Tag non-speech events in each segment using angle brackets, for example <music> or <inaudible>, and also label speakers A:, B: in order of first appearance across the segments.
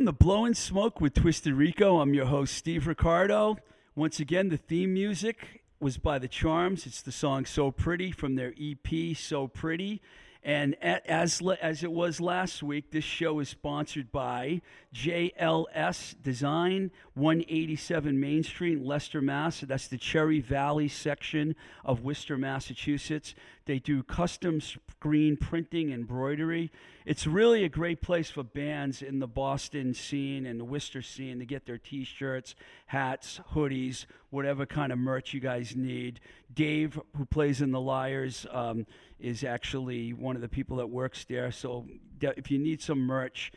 A: Welcome to Blowing Smoke with Twisted Rico. I'm your host, Steve Ricardo. Once again, the theme music was by The Charms. It's the song So Pretty from their EP, So Pretty. And as, as it was last week, this show is sponsored by JLS Design, 187 Main Street, Leicester, Mass. That's the Cherry Valley section of Worcester, Massachusetts. They do custom screen printing, embroidery. It's really a great place for bands in the Boston scene and the Worcester scene to get their t shirts, hats, hoodies, whatever kind of merch you guys need. Dave, who plays in the Liars, um, is actually one of the people that works there. So if you need some merch,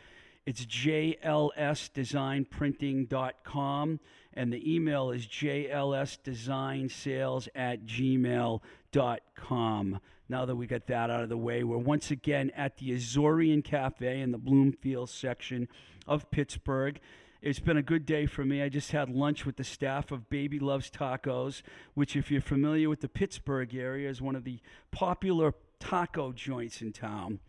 A: it's jlsdesignprinting.com and the email is jlsdesignsales at gmail.com. Now that we got that out of the way, we're once again at the Azorian Cafe in the Bloomfield section of Pittsburgh. It's been a good day for me. I just had lunch with the staff of Baby Loves Tacos, which, if you're familiar with the Pittsburgh area, is one of the popular taco joints in town.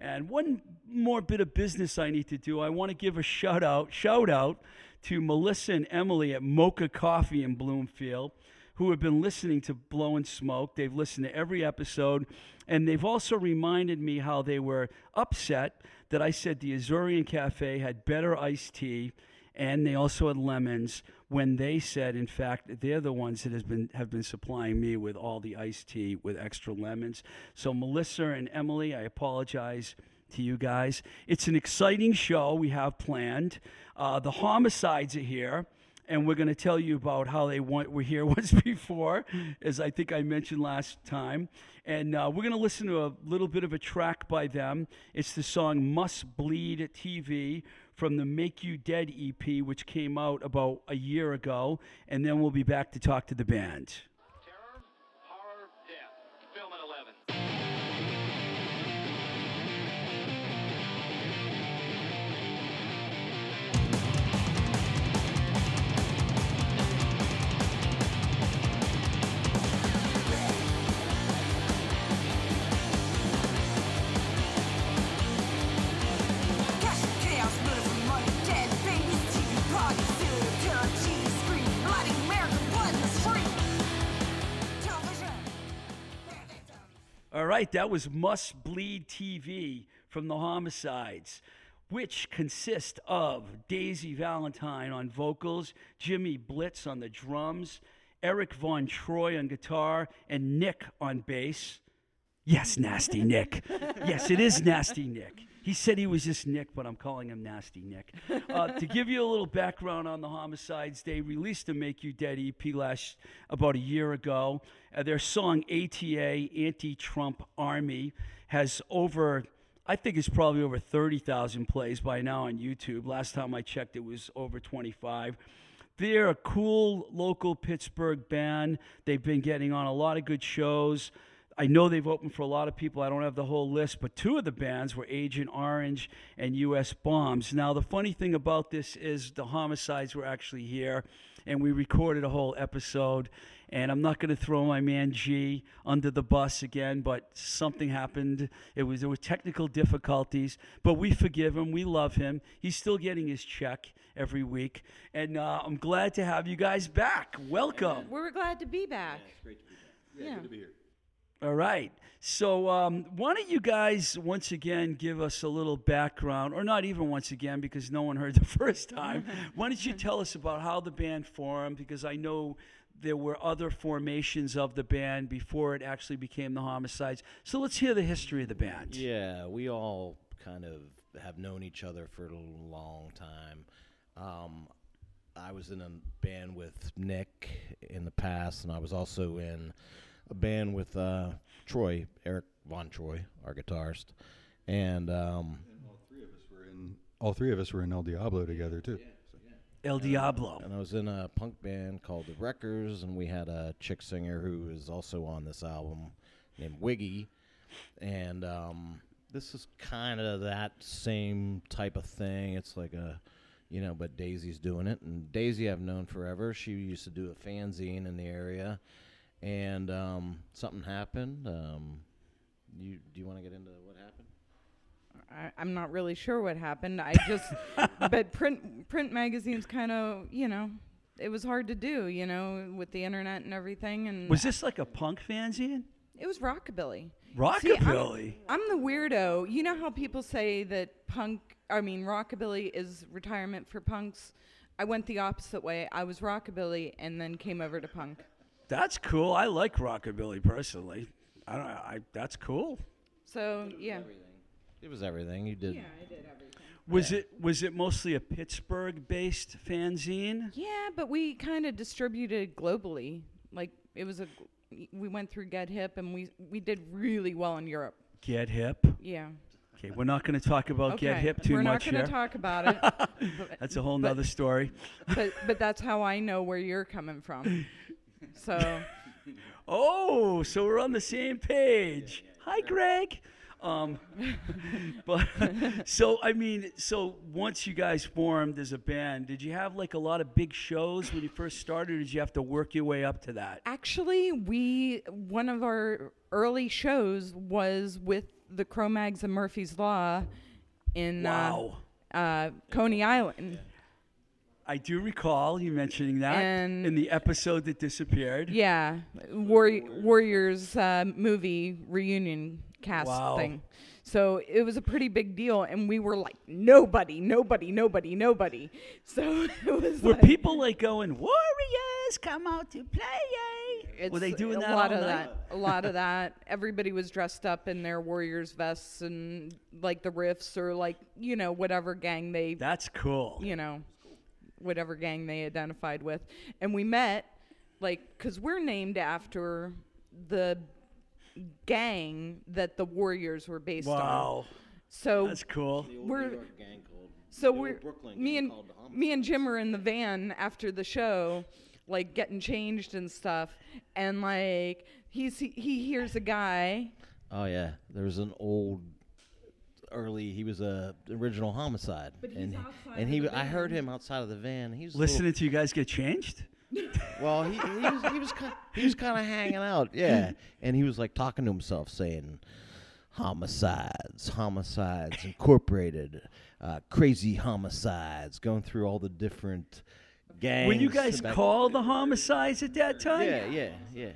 A: And one more bit of business I need to do. I want to give a shout out, shout out to Melissa and Emily at Mocha Coffee in Bloomfield, who have been listening to Blow and Smoke. They've listened to every episode, and they've also reminded me how they were upset that I said the Azorian Cafe had better iced tea and they also had lemons when they said in fact they're the ones that has been have been supplying me with all the iced tea with extra lemons. So melissa and emily i apologize to you guys. It's an exciting show we have planned. Uh, the homicides are here and we're going to tell you about how they want, were here <laughs> once before, as I think I mentioned last time. And uh, we're going to listen to a little bit of a track by them. It's the song Must Bleed TV from the Make You Dead EP, which came out about a year ago. And then we'll be back to talk to the band. Right, that was Must Bleed TV from the Homicides, which consist of Daisy Valentine on vocals, Jimmy Blitz on the drums, Eric Von Troy on guitar, and Nick on bass. Yes, Nasty Nick. <laughs> Yes, it is Nasty Nick. He said he was just Nick, but I'm calling him Nasty Nick. Uh, <laughs> to give you a little background on the homicides, they released a Make You Dead EP last about a year ago. Uh, their song ATA, Anti Trump Army, has over, I think it's probably over 30,000 plays by now on YouTube. Last time I checked, it was over 25. They're a cool local Pittsburgh band. They've been getting on a lot of good shows. I know they've opened for a lot of people. I don't have the whole list, but two of the bands were Agent Orange and US Bombs. Now, the funny thing about this is the homicides were actually here, and we recorded a whole episode. And I'm not going to throw my man G under the bus again, but something happened. It was there were technical difficulties, but we forgive him. We love him. He's still getting his check every week, and uh, I'm glad to have you guys back. Welcome.
B: We're glad to be back.
C: It's great to be back. Yeah,
B: Yeah.
C: good to be here.
A: All right. So, um, why don't you guys once again give us a little background, or not even once again because no one heard <laughs> the first time? <laughs> why don't you tell us about how the band formed? Because I know there were other formations of the band before it actually became the Homicides. So, let's hear the history of the band.
B: Yeah, we all kind of have known each other for a long time. Um, I was in a band with Nick in the past, and I was also in a band with uh, Troy, Eric Von Troy, our guitarist. And um,
C: all three of us were in. All three of us were in El Diablo together too.
A: El Diablo.
B: and I was in a punk band called the Wreckers, and we had a chick singer who is also on this album named Wiggy, and um, this is kind of that same type of thing. It's like a, you know, but Daisy's doing it, and Daisy I've known forever. She used to do a fanzine in the area, and um, something happened. Um, you do you want to get into what happened?
D: I, I'm not really sure what happened. I just, <laughs> but print print magazines kind of, you know, it was hard to do, you know, with the internet and everything. And
A: Was this like a punk fanzine?
D: it was rockabilly. See, I'm-
A: Rockabilly.
D: I'm, the weirdo. You know how people say that punk, I mean, rockabilly is retirement for punks? I went the opposite way. I was rockabilly and then came over to punk.
A: That's cool. I like rockabilly personally. I don't. I that's cool.
D: So, yeah.
B: It was everything. You did.
D: Yeah, I did everything.
A: Was it was it mostly a Pittsburgh-based fanzine?
D: Yeah, but we kind of distributed globally. Like it was a, we went through Get Hip and we we did really well in Europe.
A: Get hip.
D: Yeah.
A: Okay, we're not going to talk about
D: okay.
A: get hip too much.
D: We're
A: much
D: not going
A: here.
D: to talk about it. but, <laughs>
A: That's a whole
D: but-
A: nother story.
D: but but that's how I know where you're coming from. <laughs> So <laughs>
A: Oh, so we're on the same page. Hi, Greg. Um, <laughs> but so I mean, so once you guys formed as a band, did you have like a lot of big shows when you first started, or did you have to work your way up to that?
D: actually, we one of our early shows was with the Cro-Mags and Murphy's Law in
A: Wow.
D: uh, uh, Coney Island.
A: I do recall you mentioning that
D: And-
A: in the episode that disappeared.
D: Yeah, Warri- Warriors uh, movie reunion cast
A: Wow.
D: thing. So it was a pretty big deal, and we were like nobody, nobody, nobody, nobody. <laughs> So it was
A: Were
D: like,
A: people like going, Warriors, come out to play?
D: It's
A: Were they doing
D: a
A: that
D: lot
A: all
D: of
A: night?
D: that? A lot of that. <laughs> Everybody was dressed up in their Warriors vests and like the riffs or like you know whatever gang they
A: That's cool.
D: you know, whatever gang they identified with. And we met, like, because we're named after the gang that the Warriors were based on.
A: Wow,
D: So
A: that's cool.
D: we're
B: gang called.
D: so
B: the
D: we're
B: Brooklyn
D: me
B: gang
D: and
B: called
D: me and Jim are in the van after the show, like getting changed and stuff, and like he's he, he hears a guy.
B: Oh yeah, there's an old early. He was a original homicide,
D: But he's
B: and
D: outside
B: and
D: of
B: he
D: the
B: I heard him outside of the van. He was a little-
A: Listening to you guys get changed? <laughs>
B: well, he, he was he was kind he was kind of hanging out, yeah, <laughs> and he was like talking to himself, saying. Homicides, homicides incorporated, uh, crazy homicides, going through all the different gangs.
A: Were you guys
B: back-
A: called the homicides at that time?
B: Yeah, yeah, yeah.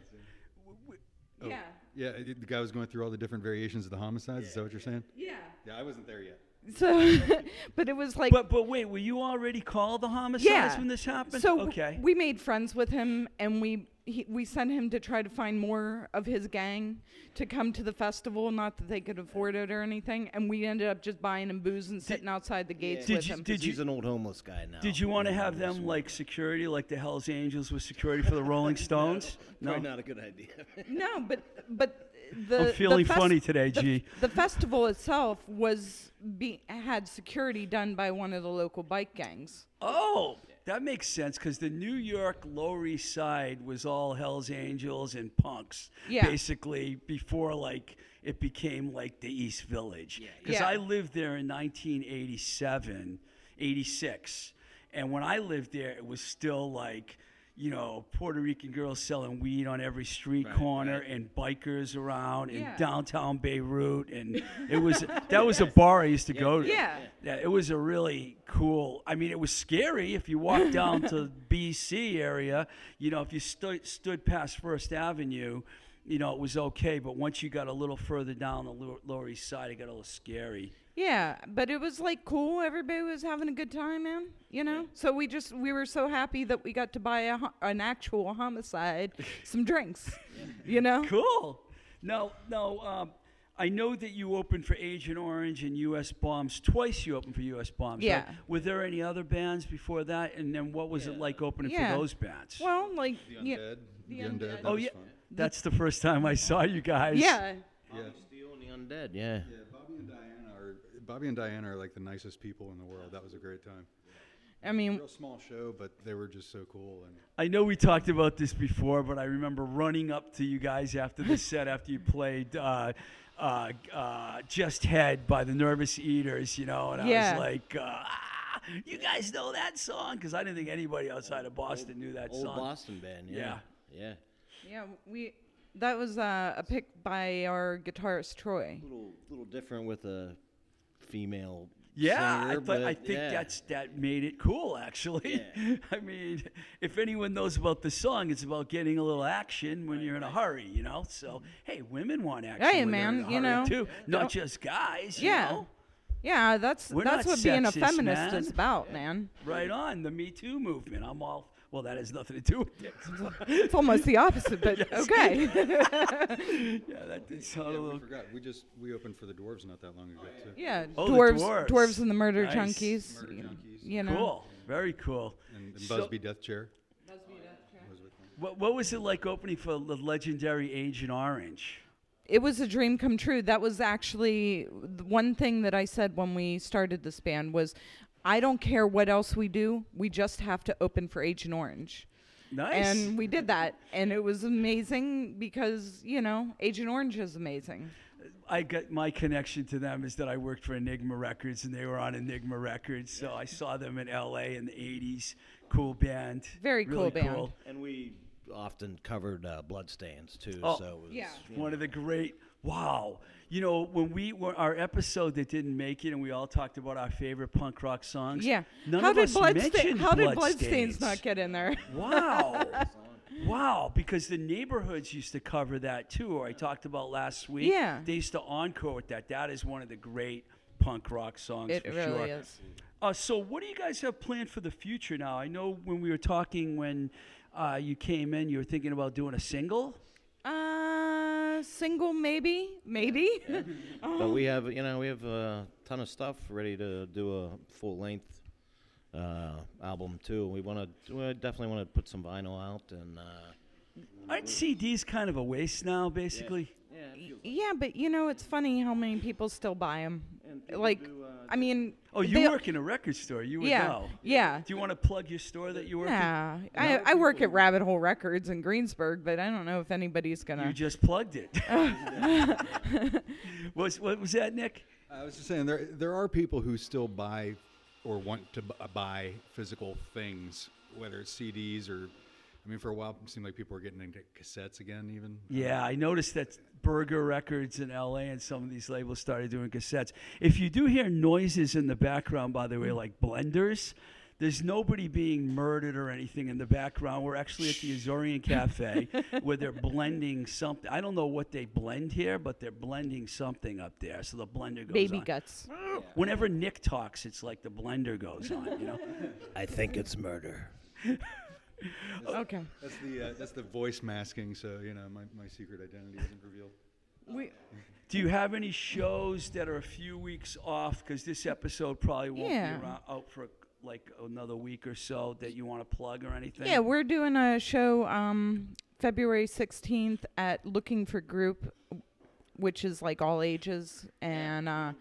D: Yeah.
C: Yeah, the the guy was going through all the different variations of the homicides. Is that what you're saying?
D: Yeah.
C: Yeah, I wasn't there yet.
D: So, <laughs> but it was like
A: But but wait, were you already called the homicides
D: yeah.
A: when this happened?
D: So
A: okay.
D: we made friends with him, and we he, we sent him to try to find more of his gang to come to the festival. Not that they could afford it or anything, and we ended up just buying him booze and sitting outside the gates
A: Did
D: with
A: you-
D: him.
A: did
B: He's an old homeless guy now.
A: Did you want to have them like security, like the Hell's Angels with security for the Rolling <laughs> Stones? No.
B: Probably not a good idea. <laughs>
D: no, but but the
A: I'm feeling
D: the fes-
A: funny today,
D: the,
A: G.
D: The festival itself was be had security done by one of the local bike gangs.
A: Oh, that makes sense because the New York Lower East Side was all Hell's Angels and punks,
D: Yeah.
A: basically before like it became like the East Village. Because
D: Yeah.
A: I lived there in 1987, 86, and when I lived there, it was still like. You know, Puerto Rican girls selling weed on every street corner, and bikers around in
D: Yeah.
A: downtown Beirut, and <laughs> it was that was a bar I used to go to.
D: Yeah.
A: Yeah, it was a really cool. I mean, it was scary if you walked <laughs> down to BC area. You know, if you stood stood past First Avenue, you know, it was okay. But once you got a little further down the Lower, Lower East Side, it got a little scary.
D: Yeah, but it was like cool. Everybody was having a good time, man. You know. So we just we were so happy that we got to buy a, an actual homicide, <laughs> some drinks. You know.
A: Cool. No, no. Um, I know that you opened for Agent Orange and U.S. Bombs twice. You opened for U.S. Bombs.
D: Yeah.
A: Right? Were there any other bands before that? And then what was it like opening
D: Yeah.
A: for those bands?
D: Well, like
C: The
D: yeah,
C: undead.
D: the
C: The undead.
D: Undead.
C: that
A: oh
C: was
A: yeah,
C: fun.
A: that's the first time I saw you guys.
D: yeah.
C: Yeah.
B: Steele and the Undead, yeah.
C: Yeah, Bobby and Diana are Bobby and Diana are like the nicest people in the world. That was a great time.
D: I mean,
C: Real small show, but they were just so cool. And
A: I know we talked about this before, but I remember running up to you guys after the set <laughs> after you played uh, uh, uh, "Just Head" by the Nervous Eaters, you know, and I was like, uh, ah, "You guys know that song?" Because I didn't think anybody outside of Boston knew that
B: Old
A: song.
B: Boston band, yeah. Yeah.
D: yeah, we that was uh, a pick by our guitarist Troy.
B: Little little different with a female
A: Yeah, I,
B: singer,
A: I
B: but
A: think
B: yeah.
A: that's that made it cool. Actually, <laughs> I mean, if anyone knows about the song, it's about getting a little action when you're in a hurry, you know. So, mm-hmm. hey, women want action.
D: Hey,
A: when they're in
D: man,
A: a
D: you
A: hurry,
D: know,
A: too, not
D: don't-
A: just guys. you
D: Yeah.
A: know?
D: Yeah, that's
A: We're
D: that's
A: not
D: what being a feminist
A: man.
D: is about, man.
A: right on the Me Too movement. I'm all well. That has nothing to do with it. <laughs>
D: It's almost the opposite, but okay. <laughs>
A: yeah, that did sound a
C: little. we
A: little.
C: forgot. We just we opened for the Dwarves not that long ago oh, too.
D: yeah,
A: Oh, the
D: dwarves,
A: dwarves.
D: dwarves and the murder
A: Nice.
D: junkies.
C: Murder
D: y-
C: Junkies.
D: You know.
A: Cool, very cool.
C: And, and
A: So-
C: Busby Death Chair. was with them.
A: What, what was it like opening for the legendary Agent Orange?
D: it was a dream come true. That was actually one thing that I said when we started this band was, I don't care what else we do. We just have to open for Agent Orange.
A: Nice.
D: And we did that, and it was amazing because you know Agent Orange is amazing.
A: I got my connection to them is that I worked for Enigma Records and they were on Enigma Records. So I saw them in LA in the 80s. Cool band.
D: Very
A: really
D: cool band.
B: And we often covered uh, Bloodstains too,
A: Oh.
B: so it was,
D: Yeah.
A: One
B: know,
A: of the great. Wow. You know, when we were our episode that didn't make it and we all talked about our favorite punk rock songs.
D: Yeah.
A: None
D: how
A: of us
D: Bloodsta-
A: mentioned
D: How did
A: Bloodstains.
D: Bloodstains not get in there? <laughs>
A: Wow. wow. Because the neighborhoods used to cover that too, or I talked about last week.
D: Yeah.
A: They used to encore with that. That is one of the great punk rock songs
D: It
A: for
D: really
A: sure.
D: is.
A: Uh, so, what do you guys have planned for the future now? I know when we were talking when uh, you came in, you were thinking about doing a single.
D: Uh, single maybe, maybe. <laughs>
B: But we have, you know, we have a ton of stuff ready to do a full length uh, album too. We want to, we definitely want to put some vinyl out and. Uh,
A: Aren't CDs kind of a waste now, basically?
D: yeah, but you know it's funny how many people still buy them.
B: People
D: Like,
B: do, uh,
D: I mean.
A: Oh, you
D: they-
A: work in a record store. You would
D: Yeah,
A: know.
D: yeah.
A: Do you want to plug your store that you work
D: Nah, I, I work at Rabbit Hole Records in Greensburg, but I don't know if anybody's
A: gonna. You just plugged it. <laughs> was, what was that, Nick?
C: I was just saying there there are people who still buy or want to bu- buy physical things, whether it's CDs or. I mean, for a while, it seemed like people were getting into cassettes again. Even
A: Yeah, I noticed that Burger Records in LA and some of these labels started doing cassettes. If you do hear noises in the background, by the way, like blenders, there's nobody being murdered or anything in the background. We're actually at the Azorian Cafe <laughs> where they're blending something. I don't know what they blend here, but they're blending something up there. So the blender goes
D: Baby
A: on.
D: guts. <gasps>
A: Whenever Nick talks, it's like the blender goes on, you know?
B: I think it's murder. <laughs>
D: Okay.
C: that's the uh, that's the voice masking. So you know, my, my secret identity isn't revealed.
D: We, <laughs>
A: Do you have any shows that are a few weeks off? Because this episode probably won't
D: Yeah.
A: be around, out for like another week or so that you want to plug or anything?
D: yeah, we're doing a show um, February 16th at Looking for Group, which is like all ages, and uh,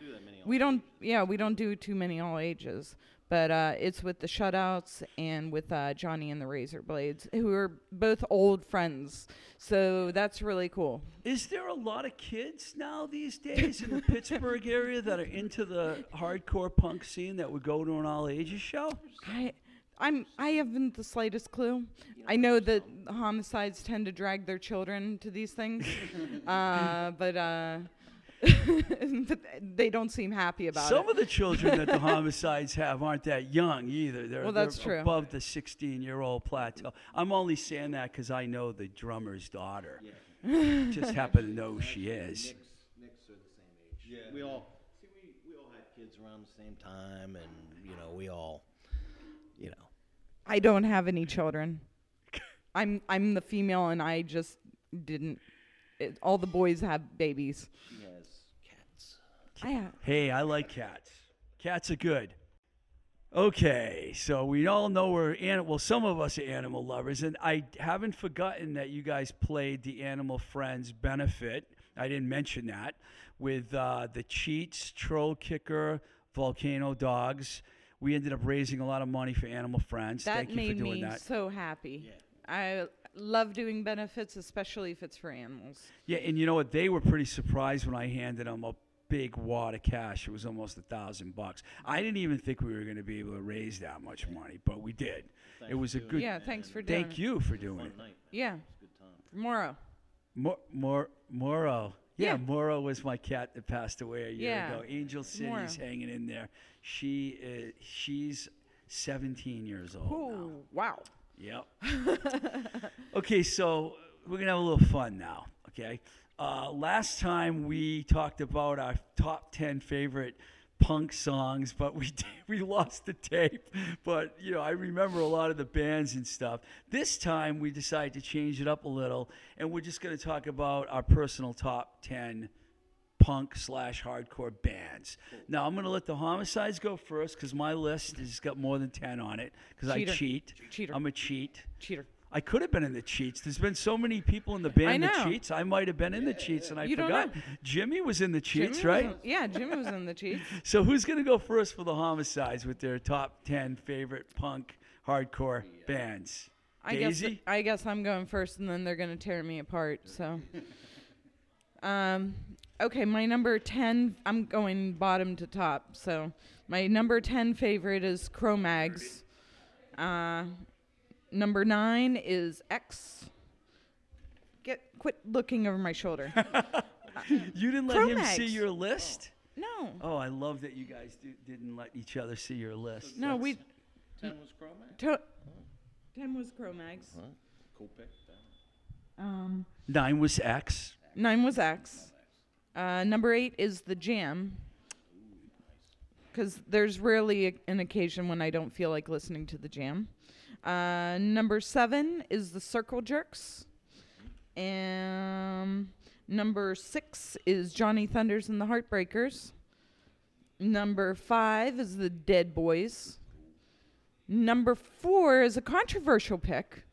D: we don't. Yeah, we don't do too many all ages. But uh, it's with the Shutouts and with uh, Johnny and the Razor Blades, who are both old friends. So that's really cool.
A: Is there a lot of kids now these days in the <laughs> Pittsburgh area that are into the hardcore punk scene that would go to an all ages show?
D: I, I'm, I haven't the slightest clue. I know that homicides tend to drag their children to these things, <laughs> uh, but uh, <laughs> but they don't seem happy about
A: Some
D: it.
A: Some of the children that the <laughs> homicides have aren't that young either. They're,
D: Well, that's
A: they're
D: true.
A: above the 16 year old plateau. I'm only saying that because I know the drummer's daughter. Just happen to know who she is.
B: Nick's, Nick's are the same age. Yeah. We all see. We, we all had kids around the same time, and you know, we all, you know,
D: I don't have any children. I'm I'm the female, and I just didn't. It, all the boys have babies.
B: she has cats.
D: I.
A: Hey, I like cats. Cats are good. Okay, so we all know we're animal. Well, some of us are animal lovers, and I haven't forgotten that you guys played the Animal Friends benefit. I didn't mention that with uh, the Cheats, Troll Kicker, Volcano Dogs. We ended up raising a lot of money for Animal Friends.
D: That
A: Thank you
D: made
A: for doing
D: me
A: that.
D: so happy. I love doing benefits, especially if it's for animals.
A: Yeah, and you know what? They were pretty surprised when I handed them a big wad of cash. It was almost a thousand bucks. I didn't even think we were going to be able to raise that much money, but we did. it was a good.
D: Yeah, thanks for doing
A: Thank
D: it.
A: you for doing it.
B: Night.
D: Yeah,
B: Good time.
D: Moro.
A: Mor- Mor- Moro. Yeah,
D: Yeah.
A: Moro was my cat that passed away a year
D: Yeah,
A: ago. Angel City's
D: Moro.
A: hanging in there. She is, she's 17 years old. now.
D: Oh, wow.
A: Yep. <laughs> okay, so we're gonna have a little fun now. Okay. Uh, last time we talked about our top 10 favorite punk songs, but we <laughs> we lost the tape. But you know, I remember a lot of the bands and stuff. This time we decided to change it up a little, and we're just gonna talk about our personal top 10 punk slash hardcore bands. Now I'm gonna let the homicides go first because my list has got more than ten on it because I cheat.
D: Cheater.
A: I'm a cheat.
D: Cheater.
A: I could have been in the cheats. There's been so many people in the band that
D: know.
A: cheats. I might have been in the cheats and I
D: You don't
A: forgot.
D: know.
A: Jimmy was in the cheats,
D: Jimmy
A: right?
D: in- yeah, Jimmy was in the cheats. <laughs>
A: So who's gonna go first for the homicides with their top ten favorite punk hardcore bands?
D: I guess
A: Daisy?
D: I guess I'm going first, and then they're gonna tear me apart. So, <laughs> um, okay, my number ten. I'm going bottom to top. So, my number ten favorite is Cro-Mags. Uh, number nine is X. Get quit looking over my shoulder. <laughs>
A: You didn't let him see your list?
D: no,
A: Oh, I love that you guys do, didn't let each other see your list.
D: no, we.
B: Ten was Cro-Mags.
D: To- ten was Cro-Mags.
B: Cool pick.
D: Um,
A: Nine was X.
D: Nine was X. Uh, number eight is the Jam. Because there's rarely a, an occasion when I don't feel like listening to the Jam. Uh, number seven is the Circle Jerks. And number six is Johnny Thunders and the Heartbreakers. Number five is the Dead Boys. Number four is a controversial pick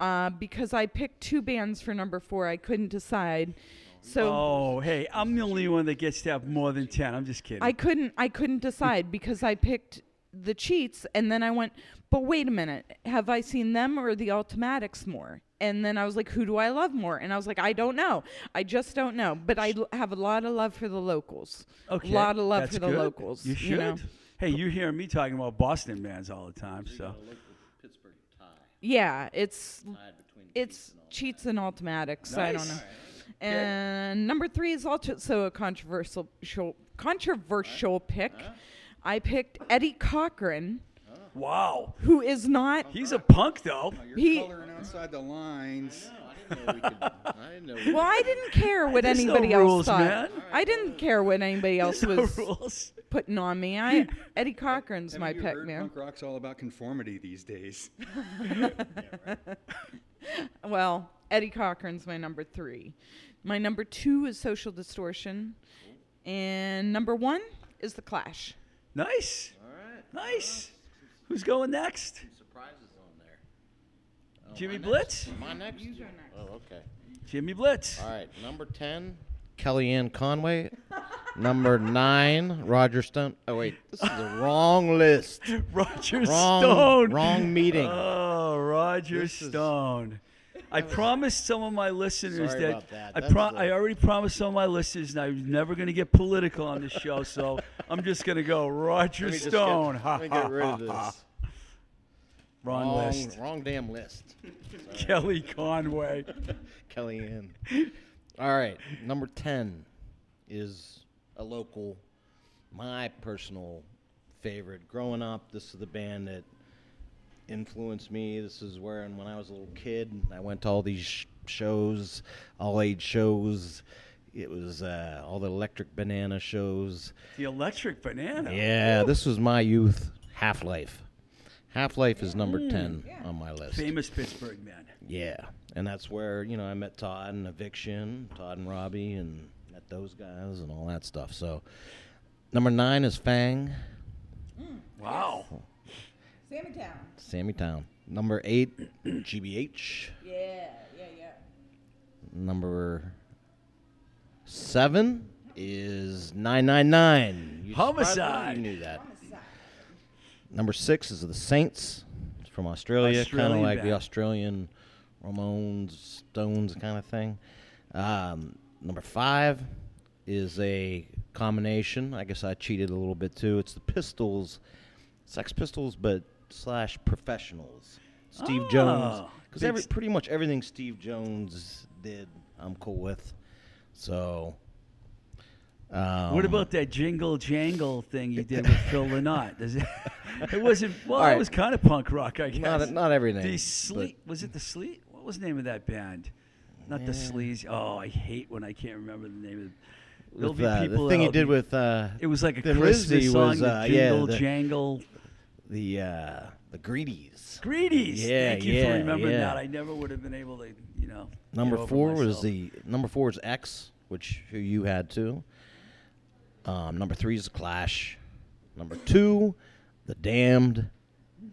D: uh, because I picked two bands for number four. I couldn't decide. So
A: oh, hey, I'm the only one that gets to have more than ten. I'm just kidding.
D: I couldn't I couldn't decide because I picked the cheats and then I went, but wait a minute, have I seen them or the Ultimatics more? And then I was like, who do I love more? And I was like, I don't know. I just don't know. But I l- have a lot of love for the locals.
A: okay,
D: A lot of love for the
A: good.
D: locals.
A: You should.
D: know?
A: Hey, you hear me talking about Boston bands all the time, so.
B: local Pittsburgh tie.
D: Yeah, it's
B: Tied between
D: it's cheats and automatics. I don't
A: Nice.
D: know. And number three is also a controversial show, controversial pick. Uh-huh. I picked Eddie Cochran,
A: Wow,
D: who is not.
A: he's a punk though.
C: Oh, you're
D: He-
C: coloring outside the lines.
B: I didn't know we could. I didn't know. We
D: Well, I didn't care what
A: There's no
D: anybody else
A: rules,
D: thought.
A: man.
D: I didn't care what anybody else
A: No
D: was
A: rules.
D: putting on me. I Eddie Cochran's
C: Haven't
D: my
C: you
D: pick,
C: heard
D: man.
C: Punk rock's all about conformity these days. <laughs>
D: Well, Eddie Cochran's my number three. My number two is Social Distortion, and number one is The Clash.
A: Nice,
B: All right.
A: nice. Who's going next?
B: Surprises on there. Oh,
A: Jimmy
B: my
A: Blitz?
B: Next? My next.
D: You go next.
B: Oh, okay.
A: Jimmy Blitz.
B: All right. Number ten, Kellyanne Conway. <laughs> Number nine, Roger Stone. Oh wait, this is the wrong list. <laughs>
A: Roger
B: Wrong.
A: Stone.
B: Wrong meeting.
A: Oh, Roger
B: This is-
A: Stone. I promised some of my listeners
B: Sorry
A: that,
B: about that.
A: I
B: That's
A: pro-
B: the-
A: I already promised some of my listeners and I was never going to get political on this show, so I'm just going to go Roger
B: Let me just
A: Stone.
B: Get,
A: Ha,
B: let me
A: ha,
B: get rid
A: ha,
B: of this.
A: ha. <laughs> Wrong,
B: wrong,
A: list.
B: wrong damn list. <laughs>
A: Kelly Conway. <laughs>
B: Kellyanne. All right, number ten is a local, my personal favorite. Growing up, this is the band that influenced me. This is where, and when I was a little kid, I went to all these sh- shows, all age shows. It was uh, all the Electric Banana shows.
A: The Electric Banana.
B: Yeah, this was my youth. Half Life. Half Life is number ten on my list.
A: Famous Pittsburgh man.
B: Yeah, and that's where you know I met Todd and Eviction, Todd and Robbie, and met those guys and all that stuff. So, number nine is Fang,
A: Wow.
D: Sammy Town.
B: Sammy Town. Number eight, <clears throat> GBH.
D: Yeah, yeah, yeah.
B: Number seven is nine nine nine.
A: Homicide.
B: You knew that. Number six is the Saints from Australia, kind of
A: Australian
B: like the. Australian Ramones, Stones kind of thing. Um, number five is a combination. I guess I cheated a little bit too. It's the Pistols, Sex Pistols, but slash professionals. Steve Jones,
A: Oh,
B: because
A: big
B: pretty much everything Steve Jones did, I'm cool with. So. Um,
A: What about that jingle jangle thing you did with Phil <laughs> Lynott? Does it? <laughs> It wasn't. Well,
B: right.
A: it was kind of punk rock, I guess.
B: Not, not everything.
A: the sleet. Was it the sleet? What was the name of that band? Not the sleaze. Oh, I hate when I can't remember the name of. it. There'll
B: with,
A: be
B: uh,
A: people
B: the thing he did with uh,
A: It was like a Christmas song.
B: was,
A: the
B: uh, yeah,
A: jingle
B: the-
A: jangle.
B: The uh, the Greedies.
A: Greedies.
B: Yeah,
A: Thank you
B: yeah,
A: for remembering
B: yeah.
A: that. I never would have been able to, you know. get
B: Number
A: over
B: four was the number four is X, which who you had too. Um, number three is Clash. Number two, The Damned,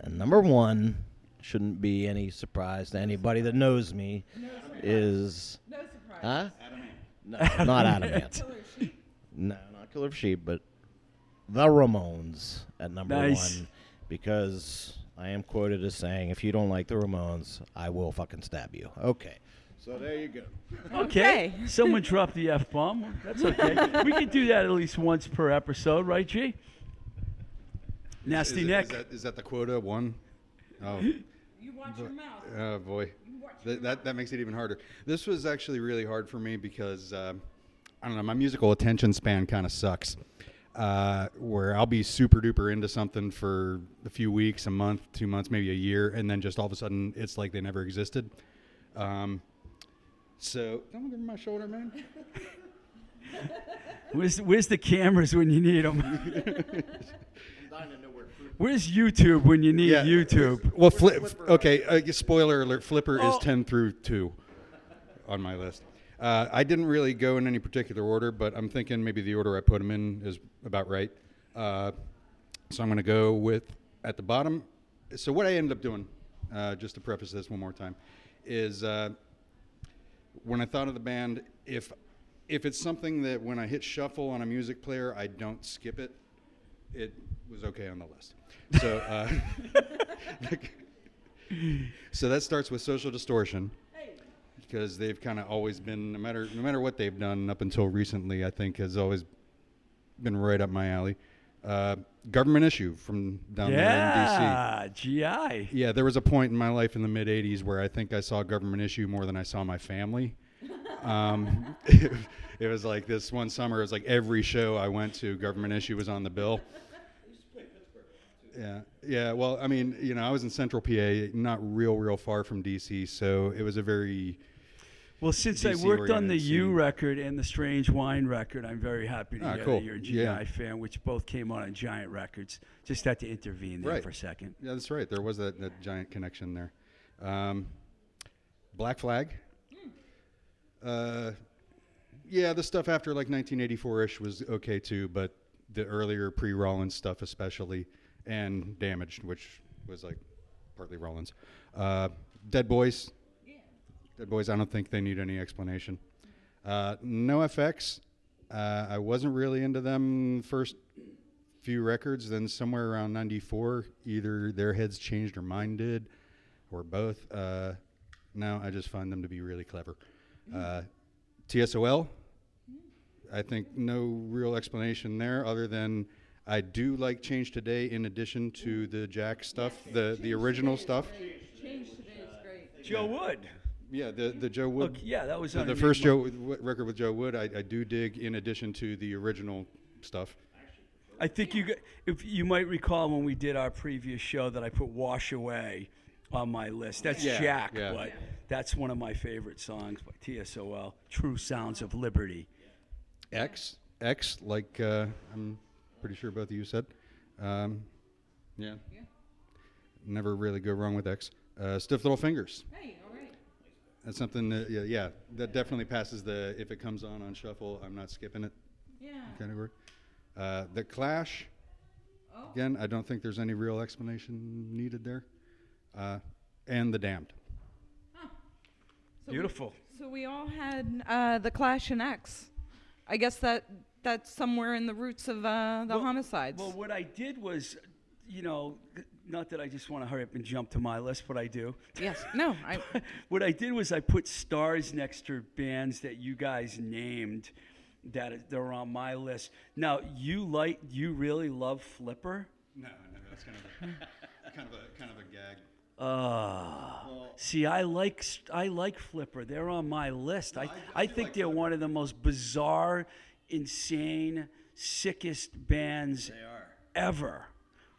B: and number one shouldn't be any surprise to anybody that knows me is
D: No surprise.
B: huh? No, not Adam Ant. <laughs> No, not Killer of Sheep, but the Ramones at number
A: Nice.
B: one because I am quoted as saying, "If you don't like the Ramones, I will fucking stab you." Okay, so there you go. <laughs>
A: Okay.
D: Okay.
A: Someone dropped the F bomb. That's okay. we could do that at least once per episode, right, G? Nasty
C: is, it-
A: Nick.
C: Is that, is that the quota one? Oh,
D: You watch your mouth.
C: oh boy, that, that that makes it even harder. This was actually really hard for me because um, I don't know, my musical attention span kind of sucks. Uh, where I'll be super duper into something for a few weeks, a month, two months, maybe a year, and then just all of a sudden it's like they never existed. Um, so don't give me my shoulder, man. <laughs>
A: Where's, where's the cameras when you need them? <laughs> Where's YouTube when you need
C: Yeah.
A: YouTube?
C: Well, flip. Okay, uh, spoiler alert: Flipper
A: Oh.
C: is ten through two on my list. Uh, I didn't really go in any particular order, but I'm thinking maybe the order I put them in is about right. Uh, so I'm going to go with at the bottom. So what I ended up doing, uh, just to preface this one more time, is uh, when I thought of the band, if if it's something that when I hit shuffle on a music player, I don't skip it, it was okay on the list. So, uh, <laughs> so that starts with social distortion, because they've kind of always been, no matter no matter what they've done up until recently, I think has always been right up my alley. Uh, government issue from down there in DC.
A: Yeah, GI.
C: Yeah, there was a point in my life in the mid '80s where I think I saw government issue more than I saw my family. Um, <laughs> it was like this one summer. It was like every show I went to, government issue was on the bill. Yeah, yeah. Well, I mean, you know, I was in Central PA, not real, real far from DC, so it was a very
A: Well, since I worked on the U record and the Strange Wine record, I'm very happy to
C: Ah,
A: hear
C: cool.
A: that you're a GI
C: Yeah.
A: fan, which both came out on Giant Records. Just had to intervene there
C: Right.
A: for a second.
C: Yeah, that's right. There was that, that giant connection there. Um, Black Flag. Uh, yeah, the stuff after like 1984-ish was okay too, but the earlier pre-Rollins stuff, especially, and Damaged, which was like partly Rollins. Uh, Dead Boys. Dead Boys. I don't think they need any explanation. Uh, NOFX. Uh, I wasn't really into them first few records. Then somewhere around '94, either their heads changed or mine did, or both. Uh, now I just find them to be really clever. Uh, TSOL. I think no real explanation there, other than I do like Change Today in addition to the Jack stuff, the the original stuff.
D: Change today is great.
A: Joe Wood.
C: Yeah, the the Joe Wood.
A: Look, yeah, that was
C: the, the first Joe w- record with Joe Wood. I, I do dig in addition to the original stuff.
A: I think you, if you might recall when we did our previous show that I put "Wash Away" on my list. That's
C: Yeah,
A: Jack,
C: yeah.
A: but That's one of my favorite songs by TSOL, True Sounds of Liberty.
C: X, X, like uh, I'm pretty sure both of you said. Um, yeah. Never really go wrong with X. Uh, Stiff Little Fingers.
D: Hey, all right.
C: That's something that, yeah, yeah, that definitely passes the if it comes on on shuffle, I'm not skipping it
D: Yeah.
C: category. Uh, the Clash, again, I don't think there's any real explanation needed there. Uh, and The Damned.
D: So
A: Beautiful.
D: So we all had uh, the Clash and X. I guess that that's somewhere in the roots of uh, the
A: Well-
D: homicides.
A: Well, what I did was, you know, not that I just want to hurry up and jump to my list, but I do.
D: yes. No. <laughs> I.
A: what I did was I put stars next to bands that you guys named that they're on my list. Now, you like you really love Flipper?
C: No, no, that's kind of a, <laughs> kind of a, kind of a gag.
A: Uh, see, I like I like Flipper. They're on my list. I,
C: I-
A: I,
C: I
A: think
C: like
A: they're one of the most bizarre, insane, sickest bands ever.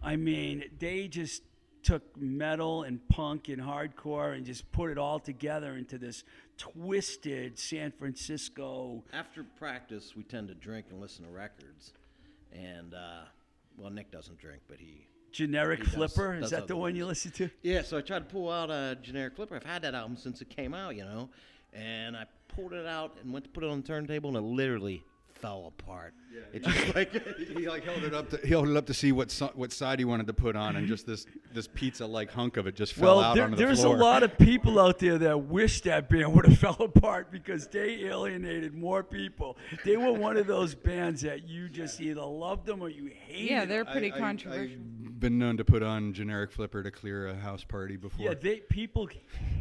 A: I mean, they just took metal and punk and hardcore and just put it all together into this twisted San Francisco.
B: After practice, we tend to drink and listen to records. And, uh, well, Nick doesn't drink, but he.
A: Generic
B: He does-
A: Flipper, is that the one you listen to?
B: Yeah, so I tried to pull out a generic flipper. I've had that album since it came out, you know, and I pulled it out and went to put it on the turntable, and it literally fell apart. Yeah, it just like <laughs>
C: he like held it up to he held it up to see what so, what side he wanted to put on, and just this this pizza like hunk of it just fell
A: Well,
C: out
A: there,
C: onto the
A: there's
C: floor.
A: a lot of people out there that wish that band would have <laughs> fell apart because they alienated more people. They were one of those bands that you just either loved them or you hated
D: Yeah, they're pretty
C: I-
D: controversial.
C: I've been known to put on generic flipper to clear a house party before.
A: Yeah, they people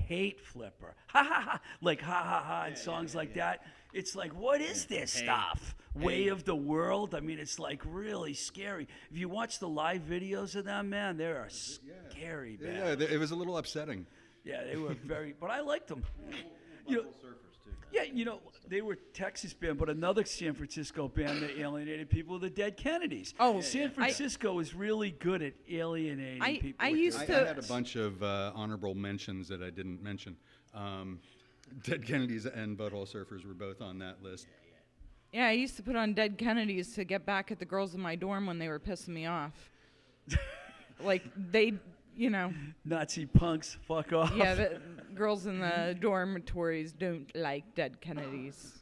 A: hate Flipper. Ha ha ha! Like ha ha ha and songs like that. It's like, what is this stuff? Way of the world. I mean, it's like really scary. If you watch the live videos of them, man, they are scary,
C: yeah,
A: man.
C: yeah, it was a little upsetting.
A: Yeah, they were <laughs> very, but I liked them. You know, yeah, you know, they were Texas band, but another San Francisco band that alienated people, the Dead Kennedys.
D: Oh,
A: San
D: I-
A: Francisco is really good at alienating
D: I-
A: people.
D: I
A: with
D: used
C: I,
A: their
C: I
D: to-
C: had a bunch of uh, honorable mentions that I didn't mention. Um, <laughs> Dead Kennedys and Butthole Surfers were both on that list.
D: Yeah, I used to put on Dead Kennedys to get back at the girls in my dorm when they were pissing me off. <laughs> like they, you know,
A: Nazi punks. Fuck off.
D: yeah, the girls in the dormitories don't like Dead Kennedys.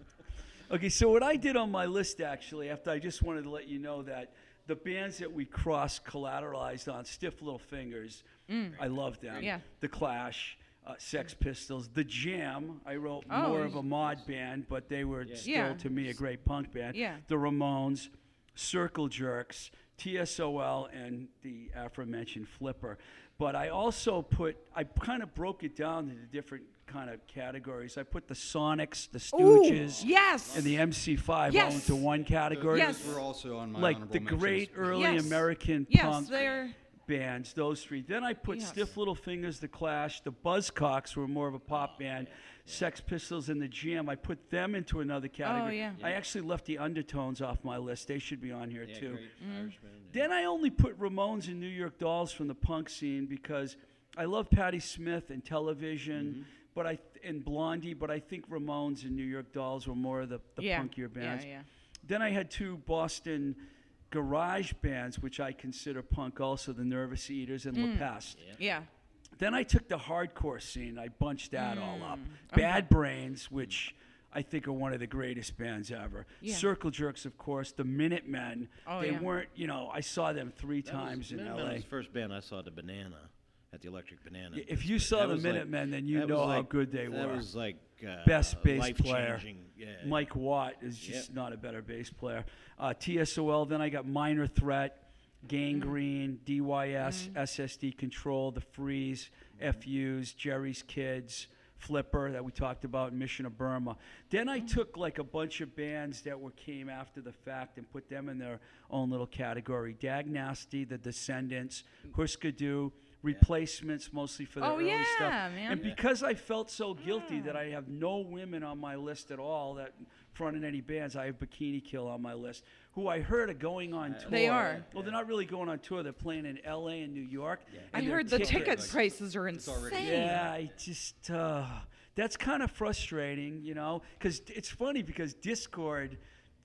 A: Okay, so what I did on my list actually, after I just wanted to let you know that the bands that we cross collateralized on, Stiff Little Fingers, I love them.
D: Mm. Yeah.
A: The Clash, uh, Sex Pistols, The Jam. I wrote
D: Oh,
A: more of a mod band, but they were still
D: Yeah.
A: to me a great punk band.
D: Yeah.
A: The Ramones, Circle Jerks, TSOL, and the aforementioned Flipper. But I also put, I kind of broke it down into different kind of categories. I put the Sonics, the
D: Ooh,
A: Stooges,
D: yes.
A: and the MC5 all into one category.
D: Yes.
C: Those were also on my
A: Like
C: honorable
A: the
C: mentions.
A: great early
D: Yes.
A: American
D: Yes,
A: punk
D: they're
A: bands, those three. Then I put
D: Yes.
A: Stiff Little Fingers, The Clash, the Buzzcocks were more of a pop band, Sex Pistols, and the Jam. I put them into another category.
D: Oh, yeah.
A: I actually left the Undertones off my list. They should be on here
B: yeah,
A: too.
B: great Irishman.
A: Then I only put Ramones and New York Dolls from the punk scene because I love Patti Smith and television,
D: Mm-hmm.
A: but I and Blondie, but I think Ramones and New York Dolls were more of the, the
D: yeah,
A: punkier bands.
D: Yeah, yeah.
A: Then I had two Boston garage bands, which I consider punk also, the Nervous Eaters and
D: Mm.
A: La Peste.
D: Yeah.
A: Then I took the hardcore scene. I bunched that all up.
D: Mm.
A: Bad Brains, which I think are one of the greatest bands ever.
D: Yeah.
A: Circle Jerks, of course. The Minutemen.
D: Oh,
A: they
D: yeah.
A: weren't, you know, I saw them three
B: That was-
A: times in
B: Minutemen
A: L.A.
B: was the first band I saw the Banana, at the Electric Banana.
A: Y- if you saw
B: That
A: the
B: was like-
A: Minutemen, then you
B: that
A: know
B: was
A: how
B: like-
A: good they
B: That
A: were.
B: was like uh,
A: Best bass player.
B: life-changing, Yeah,
A: Mike Watt is just
B: Yep.
A: not a better bass player. Uh, TSOL, then I got Minor Threat, Gang Green, DYS, SSD Control, The Freeze, FUs, Jerry's Kids, Flipper that we talked about, Mission of Burma. Then I took like a bunch of bands that were came after the fact and put them in their own little category. Dag Nasty, The Descendents, Husker Du, Replacements mostly for the
D: Oh,
A: early stuff.
D: man.
A: And because I felt so guilty that I have no women on my list at all, that fronting any bands. I have Bikini Kill on my list, who I heard are going on tour.
D: They are.
A: Well, they're not really going on tour. They're playing in L.A. and New York.
D: I
A: and their
D: heard the ticket
A: tickets-
D: prices are insane.
C: already-
A: yeah, I just uh, that's kind of frustrating, you know, because it's funny because Dischord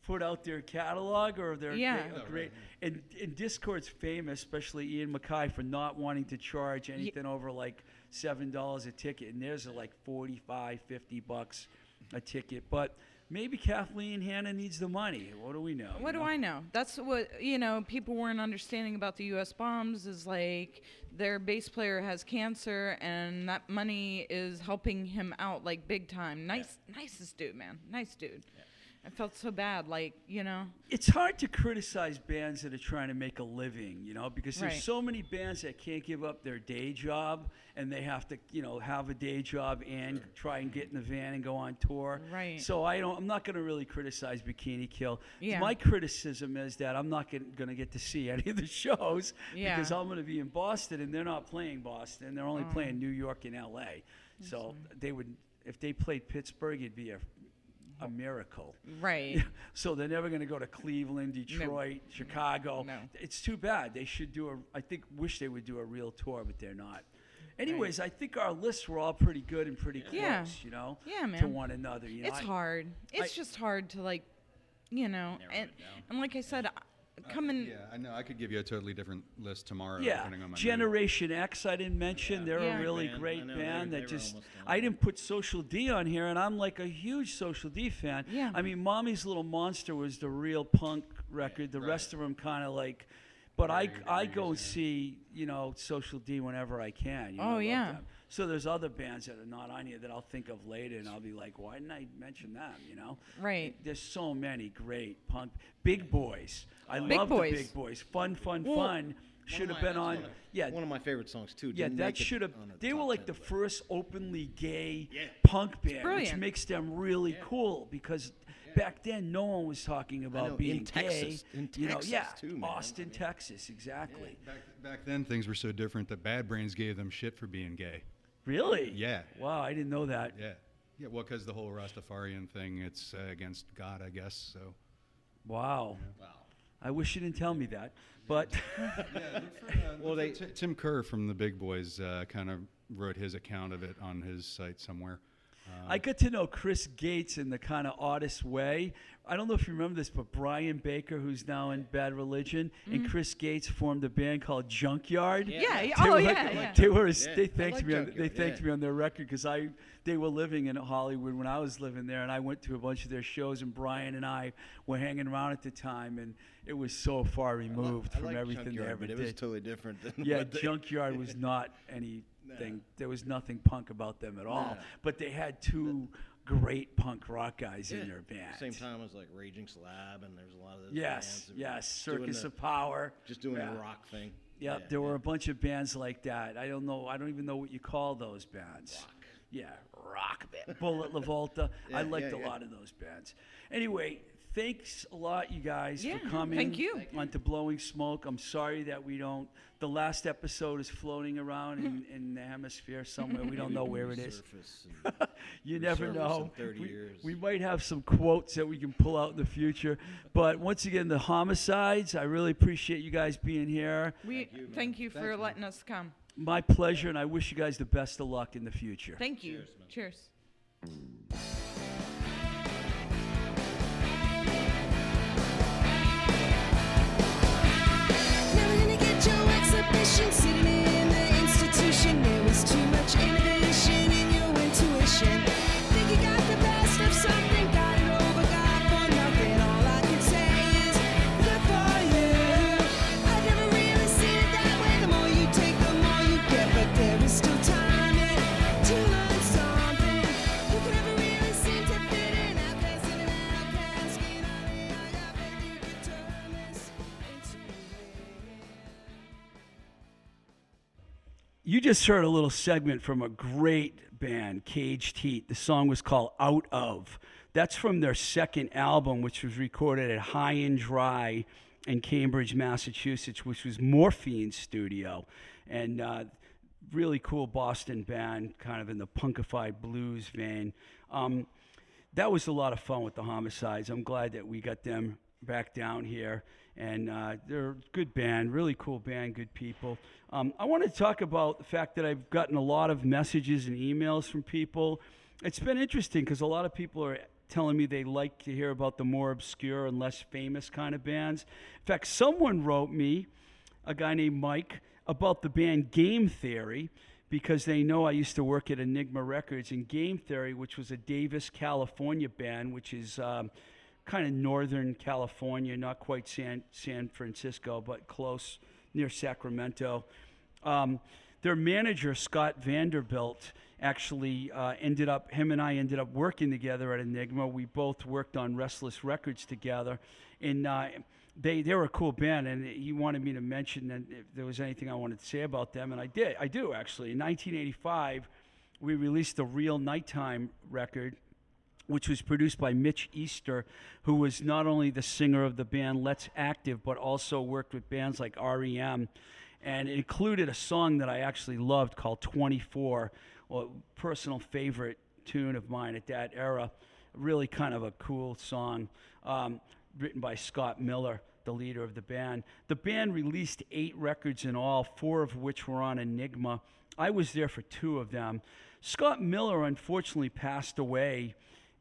A: put out their catalog or their
D: Yeah.
A: great,
D: Oh,
A: great and, and Dischord's famous, especially Ian MacKaye, for not wanting to charge anything over like seven dollars a ticket, and theirs are like 45, 50 bucks a ticket, but. Maybe Kathleen Hanna needs the money. What do we know?
D: What
A: you
D: do
A: know?
D: I know? That's what you know. People weren't understanding about the U.S. bombs. Is like their bass player has cancer, and that money is helping him out like big time. Nice, nicest dude, man. Nice dude. I felt so bad, like you know.
A: it's hard to criticize bands that are trying to make a living, you know, because there's
D: Right.
A: so many bands that can't give up their day job and they have to, you know, have a day job and try and get in the van and go on tour.
D: Right.
A: So I don't. I'm not going to really criticize Bikini Kill.
D: Yeah.
A: My criticism is that I'm not going to get to see any of the shows
D: Yeah.
A: because I'm going to be in Boston and they're not playing Boston. They're
D: Oh.
A: only playing New York and L.A. So they would, if they played Pittsburgh, it'd be a a miracle.
D: Right. <laughs>
A: So they're never going to go to Cleveland, Detroit, Chicago.
D: No.
A: It's too bad. They should do a. I think wish they would do a real tour, but they're not. Anyways, I think our lists were all pretty good and pretty close.
D: Yeah.
A: You know.
D: Yeah, man.
A: To one another. You know.
D: it's
A: I-
D: hard. It's
A: I-
D: just hard to like, you know, and and like I said, Uh, I- coming.
C: Yeah, I know. I could give you a totally different list tomorrow.
A: Yeah,
C: depending on my mood.
A: Generation X. I didn't mention. They're
D: Yeah.
A: a really
B: Band.
A: Great
B: know,
A: band
B: they
A: that
B: were
A: just. I didn't put Social D on here, and I'm like a huge Social D fan.
D: Yeah.
A: I mean, Mommy's Little Monster was the real punk record. The rest of them kind of like. But I,
C: Very
A: I go
C: yeah.
A: see you know Social D whenever I can. You know,
D: Oh, yeah.
A: them. So there's other bands that are not on here that I'll think of later, and I'll be like, why didn't I mention them? You know.
D: Right.
A: There's so many great punk. Big Boys. I
D: Big
A: love
D: Boys.
A: the Big Boys. Fun, fun,
D: Well,
A: fun. Should have been on. Yeah,
B: One of my favorite songs too.
A: yeah,
B: Didn't
A: that
B: make it
A: should have.
B: on the
A: They were
B: top
A: like
B: 10,
A: the
B: but-
A: first openly gay
B: Yeah.
A: punk band, which
D: brilliant.
A: makes them really cool because back then no one was talking about
B: know, in
A: being
B: Texas-
A: gay.
B: in
A: you know,
B: Texas,
A: yeah,
B: too, man.
A: Austin, Texas, exactly.
C: Back, back then, things were so different that Bad Brains gave them shit for being gay.
A: Really?
C: Yeah.
A: Wow, I didn't know that.
C: Yeah. Yeah, well, because the whole Rastafarian thing, it's uh, against God, I guess. So.
A: Wow. Wow. I wish you didn't tell me that, but <laughs>
C: Well, they Tim Kerr from the Big Boys uh, kind of wrote his account of it on his site somewhere.
A: I got to know Chris Gates in the kind of oddest way. I don't know if you remember this, but Brian Baker, who's now in Bad Religion, and mm-hmm. Chris Gates formed a band called Junkyard.
D: Yeah. yeah,
A: They
D: Oh
A: were-
D: yeah. yeah.
A: They were.
B: Yeah,
A: They thanked
B: like
A: me. On, they thanked
B: yeah.
A: me on their record because I. They were living in Hollywood when I was living there, and I went to a bunch of their shows. And Brian and I were hanging around at the time, and it was so far removed
B: I
A: from
B: like
A: everything they
B: Junkyard,
A: ever
B: but it
A: did.
B: was totally different than
A: Yeah,
B: what they-
A: Junkyard was <laughs> not anything. There was nothing punk about them at all.
B: No.
A: But they had two great punk rock guys in their band.
B: Same time as like Raging Slab, and there's a lot of those.
A: Yes,
B: bands that were
A: yes.
B: doing
A: Circus
B: the-
A: of Power.
B: just doing
A: yeah.
B: the rock thing.
A: Yep,
B: Yeah,
A: there were a bunch of bands like that. I don't know. I don't even know what you call those bands. Rock. Yeah, rock band. Bullet LaVolta. <laughs> I
B: Yeah,
A: liked
B: yeah,
A: a
B: yeah.
A: lot of those bands. Anyway, thanks a lot, you guys,
D: Yeah,
A: for coming.
D: thank you.
A: Onto Blowing Smoke. I'm sorry that we don't. The last episode is floating around in, <laughs> in the hemisphere somewhere. We don't know where it is.
B: Surface and- <laughs>
A: You never
B: resurface
A: know.
B: in 30
A: we,
B: years.
A: we might have some quotes that we can pull out in the future. But once again, the homicides, I really appreciate you guys being here.
D: We thank you, for letting us come.
A: My pleasure, and I wish you guys the best of luck in the future.
D: Thank you. Cheers.
E: Sitting in the institution. There was too much innovation in your intuition. You
A: just heard a little segment from a great band, Caged Heat. The song was called Out of. That's from their second album, which was recorded at Hi-N-Dry in Cambridge, Massachusetts, which was Morphine Studio. And uh, really cool Boston band, kind of in the punkified blues vein. Um, that was a lot of fun with the homicides. I'm glad that we got them back down here, and uh, they're a good band, really cool band, good people. Um, I want to talk about the fact that I've gotten a lot of messages and emails from people. It's been interesting because a lot of people are telling me they like to hear about the more obscure and less famous kind of bands. In fact, someone wrote me, a guy named Mike, about the band Game Theory because they know I used to work at Enigma Records and Game Theory, which was a Davis, California band, which is um, kind of northern California, not quite San San Francisco, but close near Sacramento. Um, their manager Scott Vanderbilt actually uh, ended up him and I ended up working together at Enigma. We both worked on Restless Records together, and uh, they they were a cool band. And he wanted me to mention that if there was anything I wanted to say about them, and I did. I do actually. In 1985, we released the Real Nighttime record which was produced by Mitch Easter, who was not only the singer of the band Let's Active, but also worked with bands like REM. And it included a song that I actually loved called 24, a personal favorite tune of mine at that era. Really kind of a cool song, um, written by Scott Miller, the leader of the band. The band released eight records in all, four of which were on Enigma. I was there for two of them. Scott Miller unfortunately passed away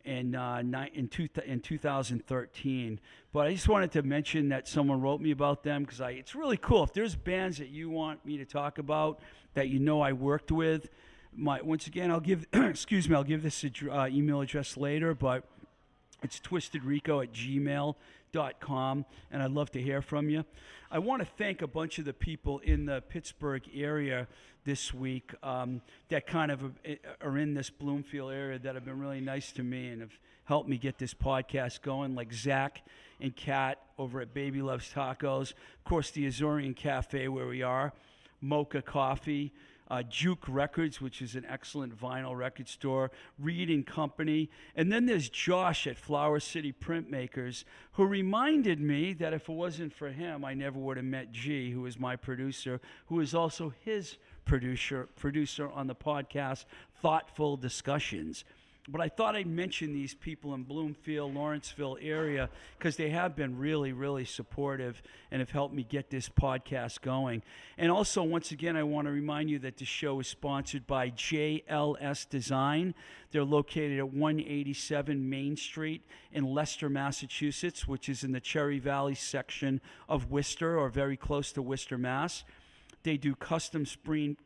A: in uh, in, two in 2013. But I just wanted to mention that someone wrote me about them because I it's really cool. If there's bands that you want me to talk about that you know I worked with, my once again I'll give <clears throat> excuse me I'll give this ad- uh, email address later, but it's twistedrico at gmail.com, and I'd love to hear from you. I want to thank a bunch of the people in the Pittsburgh area this week um, that kind of uh, are in this Bloomfield area that have been really nice to me and have helped me get this podcast going, like Zach and Kat over at Baby Loves Tacos. Of course, the Azorean Cafe where we are, Mocha Coffee uh, Juke Records, which is an excellent vinyl record store, Reed and Company, and then there's Josh at Flower City Printmakers, who reminded me that if it wasn't for him, I never would have met G, who is my producer, who is also his producer producer on the podcast Thoughtful Discussions. But I thought I'd mention these people in Bloomfield, Lawrenceville area because they have been really, really supportive and have helped me get this podcast going. And also, once again, I want to remind you that the show is sponsored by JLS Design. They're located at 187 Main Street in Leicester, Massachusetts, which is in the Cherry Valley section of Worcester or very close to Worcester, Mass. They do custom screen,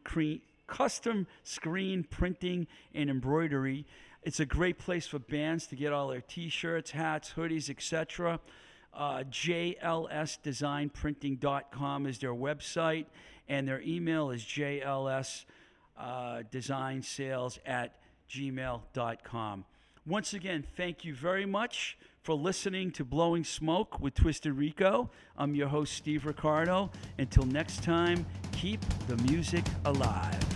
A: custom screen printing and embroidery. It's a great place for bands to get all their T-shirts, hats, hoodies, etc. Uh, JLSDesignPrinting.com is their website, and their email is JLSDesignSales uh, at gmail.com. Once again, thank you very much for listening to Blowing Smoke with Twisted Rico. I'm your host, Steve Ricardo. Until next time, keep the music alive.